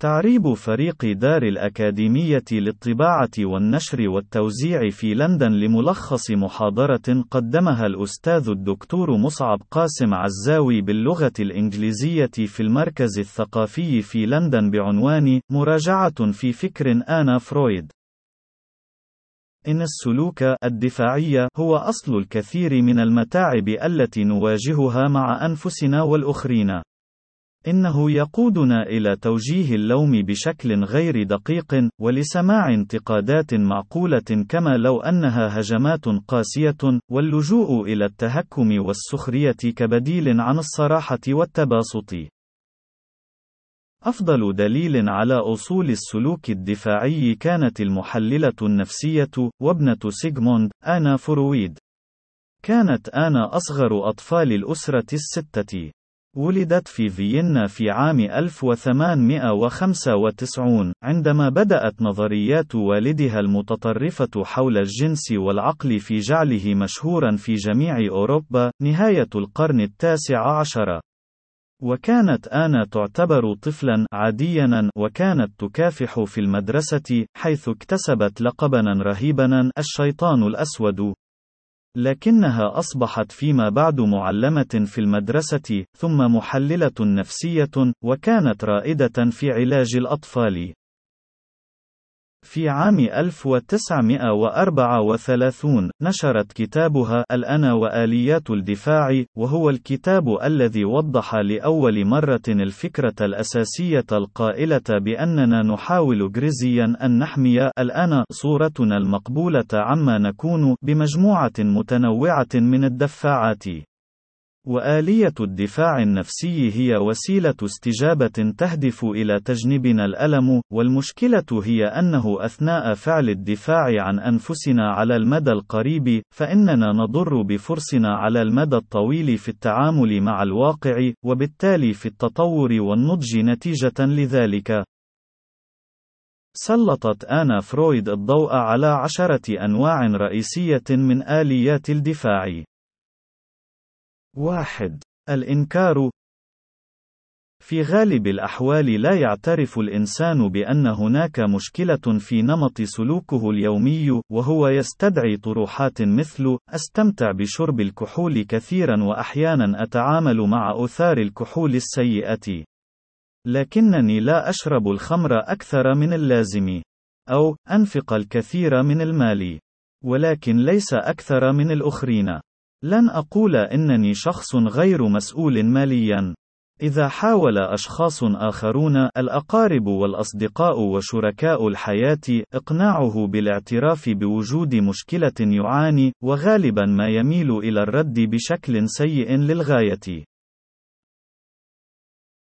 تعريب فريق دار الأكاديمية للطباعة والنشر والتوزيع في لندن لملخص محاضرة قدمها الأستاذ الدكتور مصعب قاسم عزاوي باللغة الإنجليزية في المركز الثقافي في لندن بعنوان مراجعة في فكر آنا فرويد. إن السلوك الدفاعي هو أصل الكثير من المتاعب التي نواجهها مع أنفسنا والآخرين. إنه يقودنا إلى توجيه اللوم بشكل غير دقيق، ولسماع انتقادات معقولة كما لو أنها هجمات قاسية، واللجوء إلى التهكم والسخرية كبديل عن الصراحة والتباسط. أفضل دليل على أصول السلوك الدفاعي كانت المحللة النفسية، وابنة سيغموند، آنا فرويد. كانت آنا أصغر أطفال الأسرة الستة. ولدت في فيينا في عام 1895 عندما بدأت نظريات والدها المتطرفة حول الجنس والعقل في جعله مشهورا في جميع أوروبا نهاية القرن التاسع عشر. وكانت آنا تعتبر طفلا عاديا وكانت تكافح في المدرسة حيث اكتسبت لقبا رهيبا الشيطان الأسود لكنها أصبحت فيما بعد معلمة في المدرسة، ثم محللة نفسية، وكانت رائدة في علاج الأطفال. في عام 1934 نشرت كتابها الأنا وآليات الدفاع، وهو الكتاب الذي وضح لأول مرة الفكرة الأساسية القائلة بأننا نحاول جريزيا أن نحمي الأنا صورتنا المقبولة عما نكون بمجموعة متنوعة من الدفاعات. وآلية الدفاع النفسي هي وسيلة استجابة تهدف إلى تجنبنا الألم، والمشكلة هي أنه أثناء فعل الدفاع عن أنفسنا على المدى القريب، فإننا نضر بفرصنا على المدى الطويل في التعامل مع الواقع، وبالتالي في التطور والنضج نتيجة لذلك. سلطت آنا فرويد الضوء على عشرة أنواع رئيسية من آليات الدفاع. واحد الإنكار في غالب الأحوال لا يعترف الإنسان بأن هناك مشكلة في نمط سلوكه اليومي، وهو يستدعي طروحات مثل: أستمتع بشرب الكحول كثيرا وأحيانا أتعامل مع آثار الكحول السيئة. لكنني لا أشرب الخمر أكثر من اللازم. أو: أنفق الكثير من المال. ولكن ليس أكثر من الآخرين. لن أقول إنني شخص غير مسؤول ماليًا. إذا حاول أشخاص آخرون، الأقارب والأصدقاء وشركاء الحياة، إقناعه بالاعتراف بوجود مشكلة يعاني، وغالبًا ما يميل إلى الرد بشكل سيء للغاية.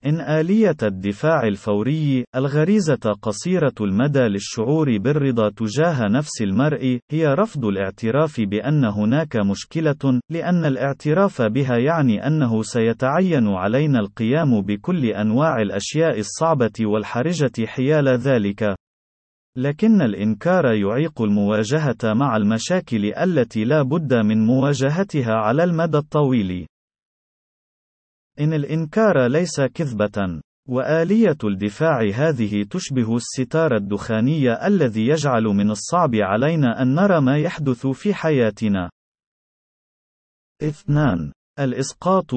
إن آلية الدفاع الفوري، الغريزة قصيرة المدى للشعور بالرضا تجاه نفس المرء، هي رفض الاعتراف بأن هناك مشكلة، لأن الاعتراف بها يعني أنه سيتعين علينا القيام بكل أنواع الأشياء الصعبة والحرجة حيال ذلك. لكن الإنكار يعيق المواجهة مع المشاكل التي لا بد من مواجهتها على المدى الطويل. إن الإنكار ليس كذبة. وآلية الدفاع هذه تشبه الستار الدخاني الذي يجعل من الصعب علينا أن نرى ما يحدث في حياتنا. اثنان. الإسقاط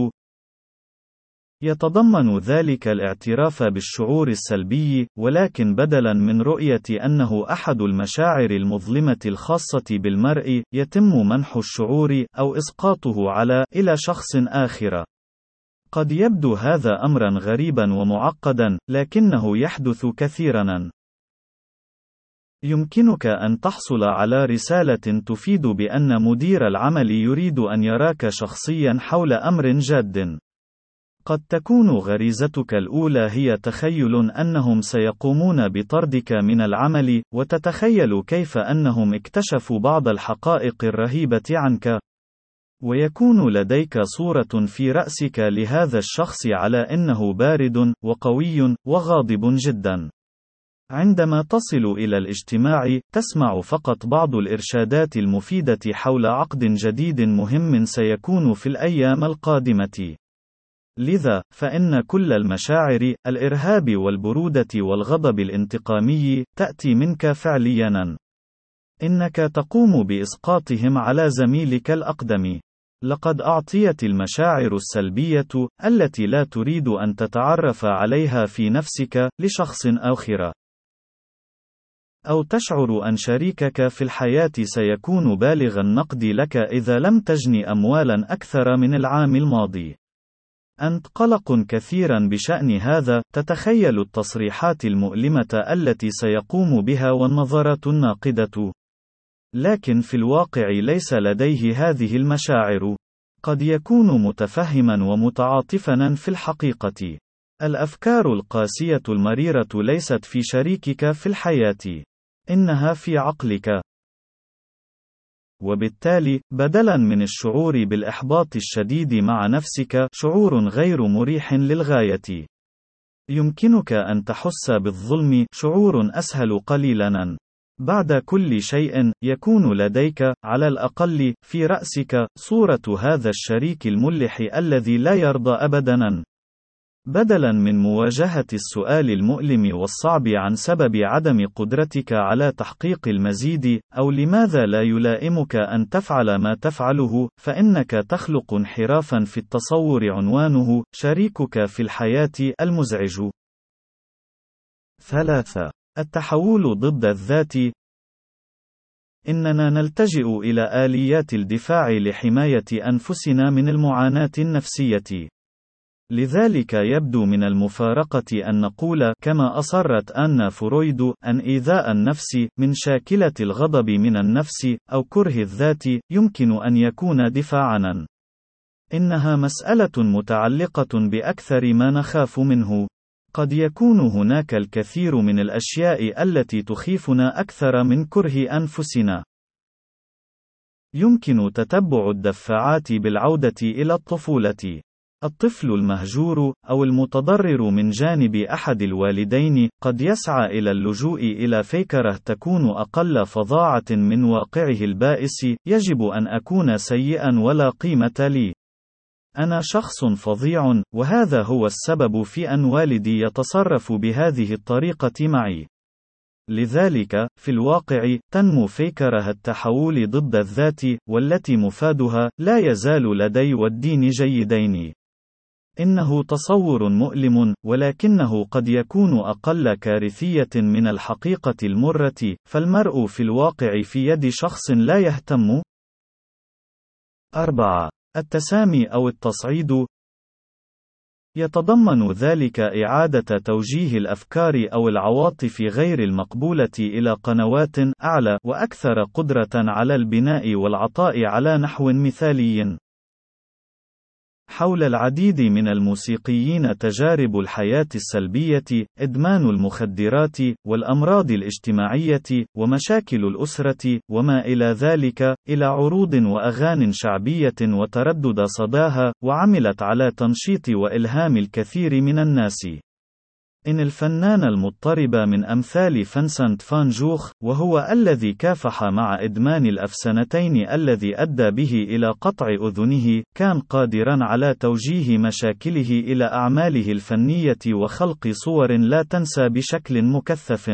يتضمن ذلك الاعتراف بالشعور السلبي، ولكن بدلاً من رؤية أنه أحد المشاعر المظلمة الخاصة بالمرء، يتم منح الشعور أو إسقاطه على إلى شخص آخر. قد يبدو هذا أمرا غريبا ومعقدا، لكنه يحدث كثيرا. يمكنك أن تحصل على رسالة تفيد بأن مدير العمل يريد أن يراك شخصيا حول أمر جاد. قد تكون غريزتك الأولى هي تخيل أنهم سيقومون بطردك من العمل، وتتخيل كيف أنهم اكتشفوا بعض الحقائق الرهيبة عنك. ويكون لديك صورة في رأسك لهذا الشخص على إنه بارد، وقوي، وغاضب جدا. عندما تصل إلى الاجتماع، تسمع فقط بعض الإرشادات المفيدة حول عقد جديد مهم سيكون في الأيام القادمة. لذا، فإن كل المشاعر، الإرهاب والبرودة والغضب الانتقامي، تأتي منك فعلياً. إنك تقوم بإسقاطهم على زميلك الأقدم. لقد أعطيت المشاعر السلبية، التي لا تريد أن تتعرف عليها في نفسك، لشخص آخر. أو تشعر أن شريكك في الحياة سيكون بالغ النقد لك إذا لم تجني أموالا أكثر من العام الماضي. أنت قلق كثيرا بشأن هذا، تتخيل التصريحات المؤلمة التي سيقوم بها والنظرات الناقدة. لكن في الواقع ليس لديه هذه المشاعر. قد يكون متفهما ومتعاطفا في الحقيقة. الأفكار القاسية المريرة ليست في شريكك في الحياة. إنها في عقلك. وبالتالي، بدلاً من الشعور بالإحباط الشديد مع نفسك، شعور غير مريح للغاية. يمكنك أن تحس بالظلم، شعور أسهل قليلاً. بعد كل شيء، يكون لديك، على الأقل، في رأسك، صورة هذا الشريك الملح الذي لا يرضى أبداً. بدلاً من مواجهة السؤال المؤلم والصعب عن سبب عدم قدرتك على تحقيق المزيد، أو لماذا لا يلائمك أن تفعل ما تفعله، فإنك تخلق انحرافًا في التصور عنوانه: شريكك في الحياة المزعج. 3. التحول ضد الذات إننا نلتجئ إلى آليات الدفاع لحماية أنفسنا من المعاناة النفسية. لذلك يبدو من المفارقة أن نقول كما أصرت أن فرويد أن إيذاء النفس من شاكلة الغضب من النفس أو كره الذات يمكن أن يكون دفاعنا. إنها مسألة متعلقة بأكثر ما نخاف منه. قد يكون هناك الكثير من الأشياء التي تخيفنا أكثر من كره أنفسنا. يمكن تتبع الدفاعات بالعودة إلى الطفولة. الطفل المهجور، أو المتضرر من جانب أحد الوالدين، قد يسعى إلى اللجوء إلى فيكرة تكون أقل فظاعة من واقعه البائس، يجب أن أكون سيئا ولا قيمة لي. أنا شخص فظيع، وهذا هو السبب في أن والدي يتصرف بهذه الطريقة معي. لذلك، في الواقع، تنمو فيكرة التحول ضد الذات، والتي مفادها لا يزال لدي والدين جيدين. إنه تصور مؤلم، ولكنه قد يكون أقل كارثية من الحقيقة المرة، فالمرء في الواقع في يد شخص لا يهتم. 4. التسامي أو التصعيد يتضمن ذلك إعادة توجيه الأفكار أو العواطف غير المقبولة إلى قنوات أعلى وأكثر قدرة على البناء والعطاء على نحو مثالي. حول العديد من الموسيقيين تجارب الحياة السلبية، إدمان المخدرات، والأمراض الاجتماعية، ومشاكل الأسرة، وما إلى ذلك، إلى عروض وأغان شعبية وتردد صداها، وعملت على تنشيط وإلهام الكثير من الناس. إن الفنان المضطرب من أمثال فنسنت فان جوخ، وهو الذي كافح مع إدمان الأفسنتين الذي أدى به إلى قطع أذنه، كان قادرا على توجيه مشاكله إلى أعماله الفنية وخلق صور لا تنسى بشكل مكثف.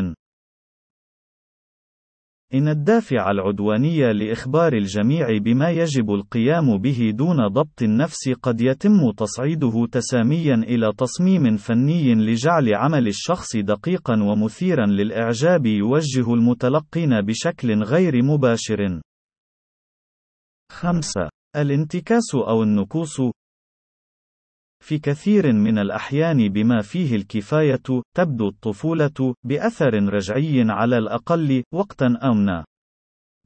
إن الدافع العدواني لإخبار الجميع بما يجب القيام به دون ضبط النفس قد يتم تصعيده تساميا إلى تصميم فني لجعل عمل الشخص دقيقا ومثيرا للإعجاب يوجه المتلقين بشكل غير مباشر. 5. الانتكاس أو النكوص في كثير من الأحيان بما فيه الكفاية، تبدو الطفولة، بأثر رجعي على الأقل، وقتا أمنا.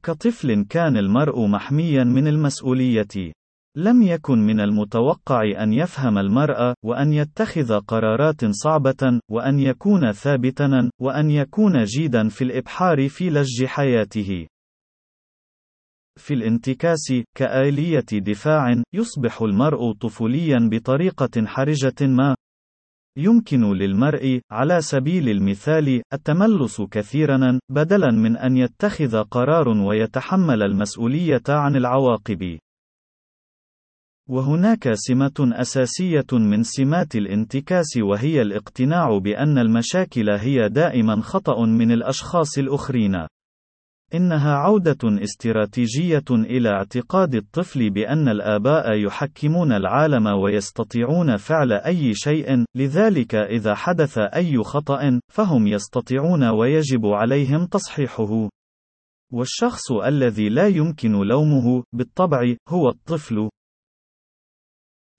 كطفل كان المرء محميا من المسؤولية. لم يكن من المتوقع أن يفهم المرأة، وأن يتخذ قرارات صعبة، وأن يكون ثابتا، وأن يكون جيدا في الإبحار في لج حياته. في الانتكاس، كآلية دفاع، يصبح المرء طفوليا بطريقة حرجة ما. يمكن للمرء، على سبيل المثال، التملص كثيرا، بدلا من أن يتخذ قرار ويتحمل المسؤولية عن العواقب. وهناك سمة أساسية من سمات الانتكاس وهي الاقتناع بأن المشاكل هي دائما خطأ من الأشخاص الآخرين. إنها عودة استراتيجية إلى اعتقاد الطفل بأن الآباء يحكمون العالم ويستطيعون فعل أي شيء، لذلك إذا حدث أي خطأ، فهم يستطيعون ويجب عليهم تصحيحه. والشخص الذي لا يمكن لومه، بالطبع، هو الطفل.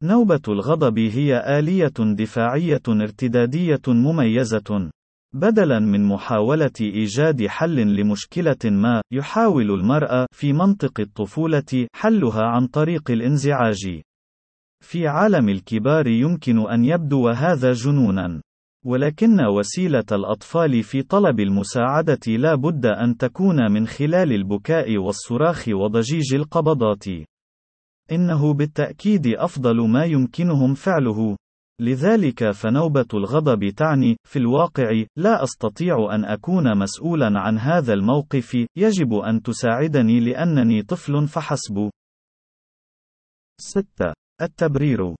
نوبة الغضب هي آلية دفاعية ارتدادية مميزة. بدلا من محاولة إيجاد حل لمشكلة ما، يحاول المرء في منطق الطفولة حلها عن طريق الانزعاج. في عالم الكبار يمكن أن يبدو هذا جنونا. ولكن وسيلة الأطفال في طلب المساعدة لا بد أن تكون من خلال البكاء والصراخ وضجيج القبضات. إنه بالتأكيد أفضل ما يمكنهم فعله. لذلك فنوبة الغضب تعني، في الواقع، لا أستطيع أن أكون مسؤولا عن هذا الموقف، يجب أن تساعدني لأنني طفل فحسب. 6. التبرير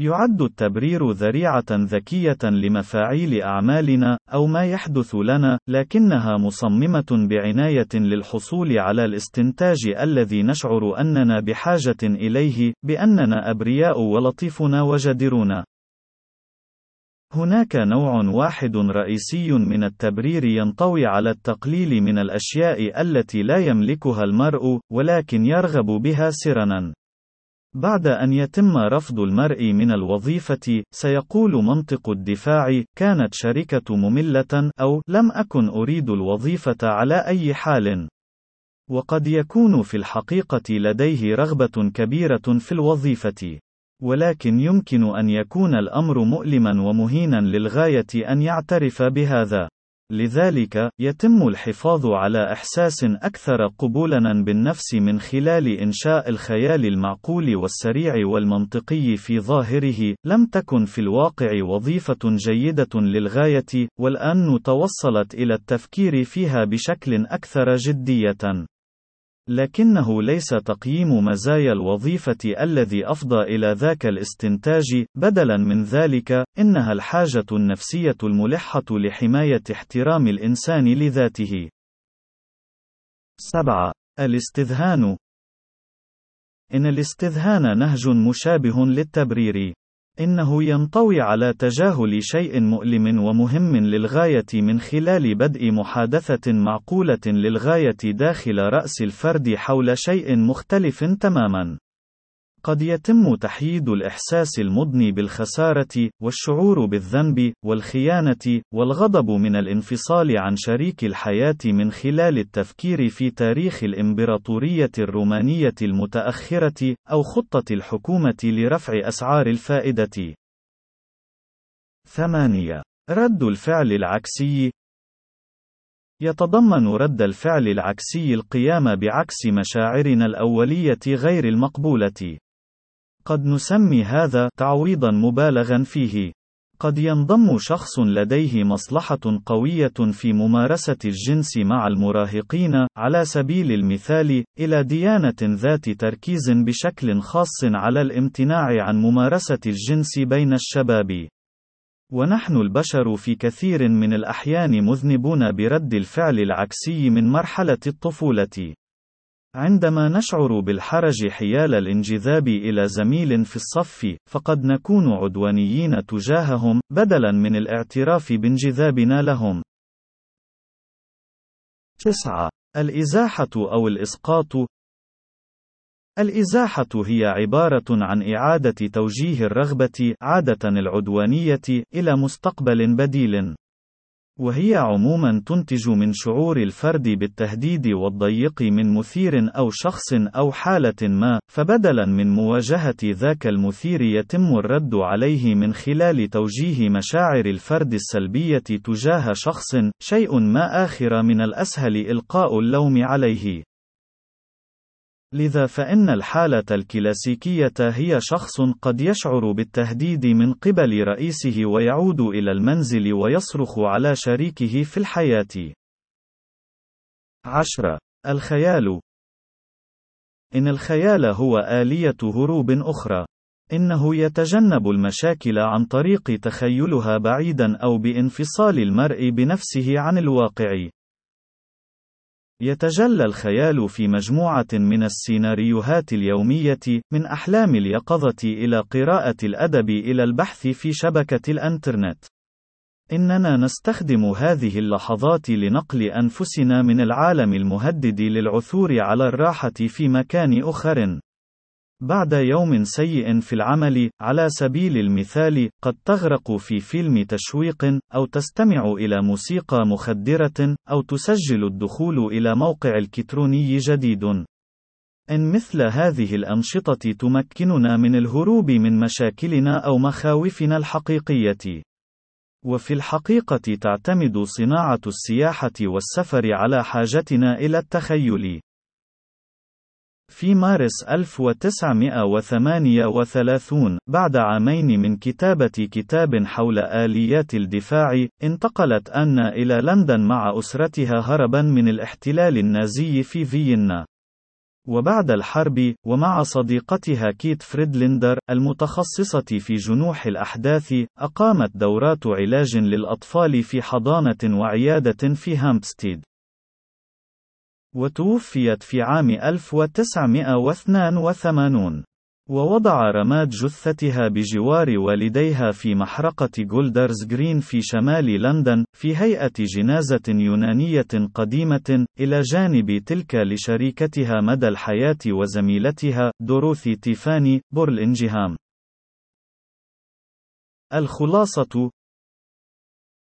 يعد التبرير ذريعة ذكية لمفاعيل أعمالنا، أو ما يحدث لنا، لكنها مصممة بعناية للحصول على الاستنتاج الذي نشعر أننا بحاجة إليه، بأننا أبرياء ولطيفون وجديرون. هناك نوع واحد رئيسي من التبرير ينطوي على التقليل من الأشياء التي لا يملكها المرء، ولكن يرغب بها سرًا. بعد أن يتم رفض المرء من الوظيفة، سيقول منطق الدفاع: كانت شركة مملة، أو لم أكن أريد الوظيفة على أي حال. وقد يكون في الحقيقة لديه رغبة كبيرة في الوظيفة. ولكن يمكن أن يكون الأمر مؤلما ومهينا للغاية أن يعترف بهذا. لذلك، يتم الحفاظ على إحساس أكثر قبولاً بالنفس من خلال إنشاء الخيال المعقول والسريع والمنطقي في ظاهره، لم تكن في الواقع وظيفة جيدة للغاية، والآن توصلت إلى التفكير فيها بشكل أكثر جدية. لكنه ليس تقييم مزايا الوظيفة الذي أفضى إلى ذاك الاستنتاج، بدلاً من ذلك، إنها الحاجة النفسية الملحة لحماية احترام الإنسان لذاته. 7. الاستذهان إن الاستذهان نهج مشابه للتبرير. إنه ينطوي على تجاهل شيء مؤلم ومهم للغاية من خلال بدء محادثة معقولة للغاية داخل رأس الفرد حول شيء مختلف تمامًا. قد يتم تحييد الإحساس المضني بالخسارة، والشعور بالذنب، والخيانة، والغضب من الانفصال عن شريك الحياة من خلال التفكير في تاريخ الإمبراطورية الرومانية المتأخرة، أو خطة الحكومة لرفع أسعار الفائدة. 8. رد الفعل العكسي يتضمن رد الفعل العكسي القيام بعكس مشاعرنا الأولية غير المقبولة. قد نسمي هذا تعويضا مبالغا فيه. قد ينضم شخص لديه مصلحة قوية في ممارسة الجنس مع المراهقين، على سبيل المثال، إلى ديانة ذات تركيز بشكل خاص على الامتناع عن ممارسة الجنس بين الشباب. ونحن البشر في كثير من الأحيان مذنبون برد الفعل العكسي من مرحلة الطفولة. عندما نشعر بالحرج حيال الانجذاب إلى زميل في الصف، فقد نكون عدوانيين تجاههم، بدلاً من الاعتراف بانجذابنا لهم. 9. الإزاحة أو الإسقاط الإزاحة هي عبارة عن إعادة توجيه الرغبة، عادة العدوانية، إلى مستقبل بديل. وهي عموما تنتج من شعور الفرد بالتهديد والضيق من مثير أو شخص أو حالة ما، فبدلا من مواجهة ذاك المثير يتم الرد عليه من خلال توجيه مشاعر الفرد السلبية تجاه شخص، شيء ما آخر من الأسهل إلقاء اللوم عليه. لذا فإن الحالة الكلاسيكية هي شخص قد يشعر بالتهديد من قبل رئيسه ويعود إلى المنزل ويصرخ على شريكه في الحياة. 10. الخيال إن الخيال هو آلية هروب أخرى. إنه يتجنب المشاكل عن طريق تخيلها بعيدا أو بانفصال المرء بنفسه عن الواقع. يتجلى الخيال في مجموعة من السيناريوهات اليومية، من أحلام اليقظة إلى قراءة الأدب إلى البحث في شبكة الإنترنت. إننا نستخدم هذه اللحظات لنقل أنفسنا من العالم المهدد للعثور على الراحة في مكان آخر. بعد يوم سيء في العمل، على سبيل المثال، قد تغرق في فيلم تشويق، أو تستمع إلى موسيقى مخدرة، أو تسجل الدخول إلى موقع إلكتروني جديد. إن مثل هذه الأنشطة تمكننا من الهروب من مشاكلنا أو مخاوفنا الحقيقية. وفي الحقيقة تعتمد صناعة السياحة والسفر على حاجتنا إلى التخيل. في مارس 1938 بعد عامين من كتابة كتاب حول آليات الدفاع، انتقلت أن إلى لندن مع أسرتها هربا من الاحتلال النازي في فيينا. وبعد الحرب، ومع صديقتها كيت فريدلندر، المتخصصة في جنوح الأحداث، أقامت دورات علاج للأطفال في حضانة وعيادة في هامبستيد. وتوفيت في عام 1982 ووضع رماد جثتها بجوار والديها في محرقة جولدرز جرين في شمال لندن في هيئة جنازة يونانية قديمة إلى جانب تلك لشريكتها مدى الحياة وزميلتها دوروثي تيفاني بورلينجهام الخلاصة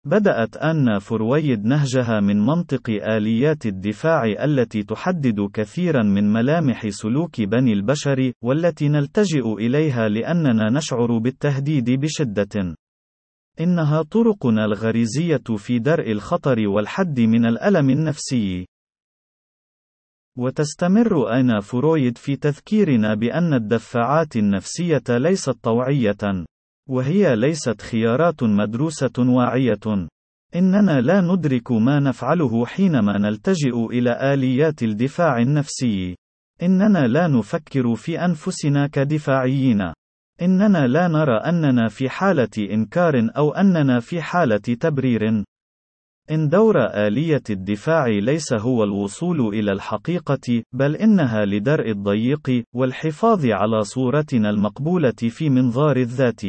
بدأت أن فرويد نهجها من منطق آليات الدفاع التي تحدد كثيرا من ملامح سلوك بني البشر، والتي نلتجئ إليها لأننا نشعر بالتهديد بشدة. إنها طرقنا الغريزية في درء الخطر والحد من الألم النفسي. وتستمر أنا فرويد في تذكيرنا بأن الدفاعات النفسية ليست طوعية. وهي ليست خيارات مدروسة واعية. إننا لا ندرك ما نفعله حينما نلتجئ إلى آليات الدفاع النفسي. إننا لا نفكر في أنفسنا كدفاعيين. إننا لا نرى أننا في حالة إنكار أو أننا في حالة تبرير. إن دور آلية الدفاع ليس هو الوصول إلى الحقيقة، بل إنها لدرء الضيق، والحفاظ على صورتنا المقبولة في منظار الذات.